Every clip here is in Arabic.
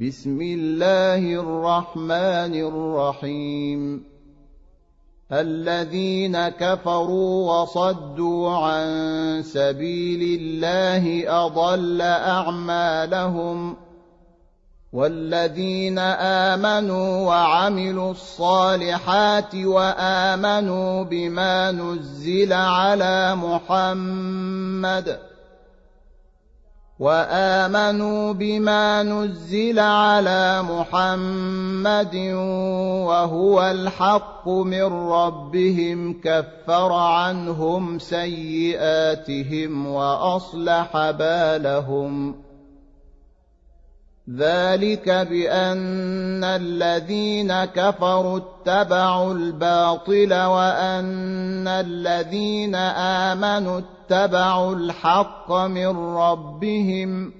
بسم الله الرحمن الرحيم. الذين كفروا وصدوا عن سبيل الله أضل أعمالهم. والذين آمنوا وعملوا الصالحات وآمنوا بما نزل على محمد وآمنوا بما نزل على محمد وهو الحق من ربهم كفر عنهم سيئاتهم وأصلح بالهم. ذلك بان الذين كفروا اتبعوا الباطل وان الذين امنوا اتبعوا الحق من ربهم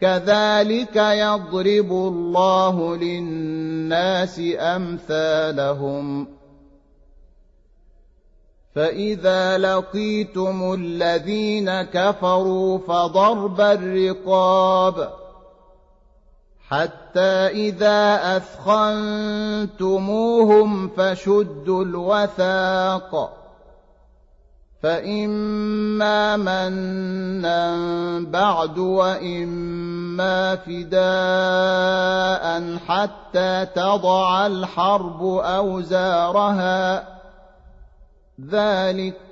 كذلك يضرب الله للناس امثالهم فاذا لقيتم الذين كفروا فضرب الرقاب حتى إذا أثخنتموهم فشدوا الوثاق فإما منا بعد وإما فداء حتى تضع الحرب أوزارها. ذلك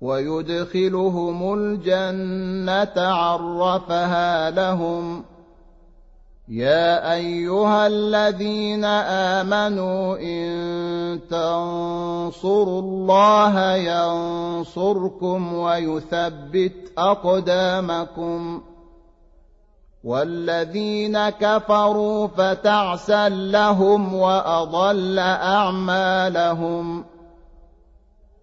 ويدخلهم الجنة عرفها لهم. يا أيها الذين آمنوا إن تنصروا الله ينصركم ويثبت أقدامكم. والذين كفروا فتعسا لهم وأضل أعمالهم.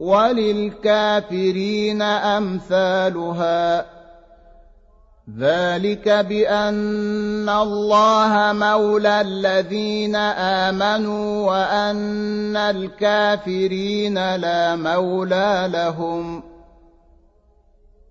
وللكافرين أمثالها. ذلك بأن الله مولى الذين آمنوا وأن الكافرين لا مولى لهم.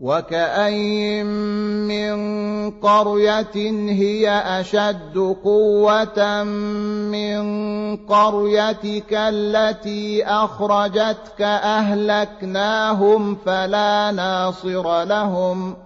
وكاين من قريه هي اشد قوه من قريتك التي اخرجتك اهلكناهم فلا ناصر لهم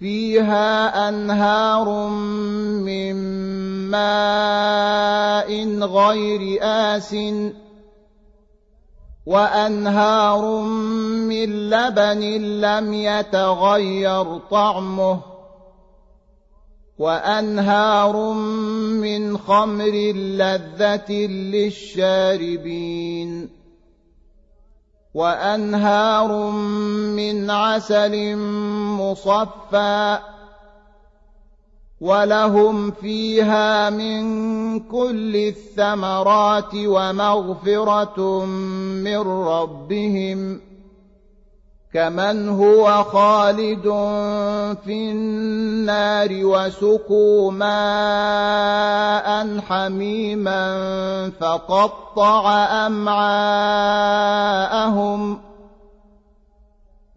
فيها أنهار من ماء غير آس وأنهار من لبن لم يتغير طعمه وأنهار من خمر لذة للشاربين وأنهار من عسل مصفى ولهم فيها من كل الثمرات ومغفرة من ربهم كمن هو خالد في النار وسقوا ماء حميما فقطع أمعاءهم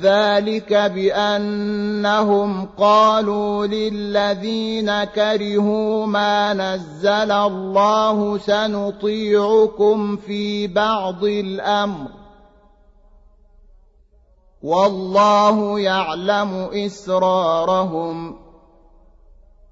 ذلك بأنهم قالوا للذين كرهوا ما نزل الله سنطيعكم في بعض الأمر. والله يعلم إسرارهم.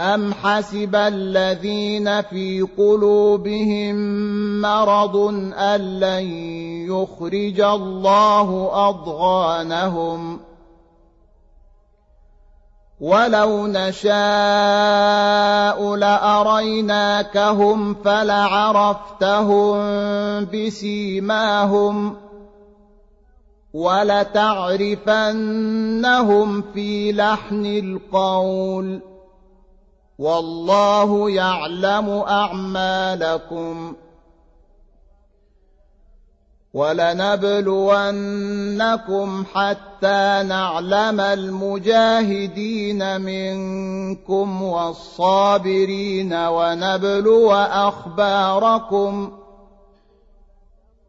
أم حسب الذين في قلوبهم مرض أن لن يخرج الله أضغانهم ولو نشاء لاريناكهم فلعرفتهم بسيماهم ولتعرفنهم في لحن القول والله يعلم أعمالكم. ولنبلونكم حتى نعلم المجاهدين منكم والصابرين ونبلو أخباركم.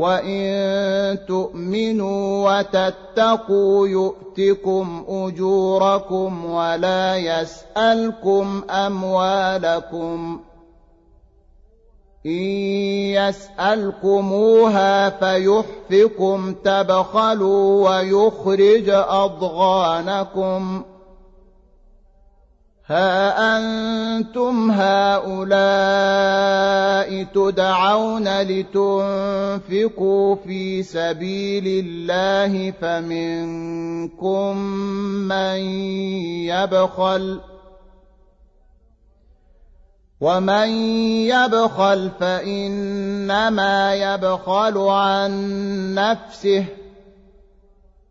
وان تؤمنوا وتتقوا يؤتكم اجوركم ولا يسالكم اموالكم ان يسالكموها فيحفكم تبخلوا ويخرج اضغانكم ها أنتم هؤلاء تدعون لتنفقوا في سبيل الله فمنكم من يبخل ومن يبخل فإنما يبخل عن نفسه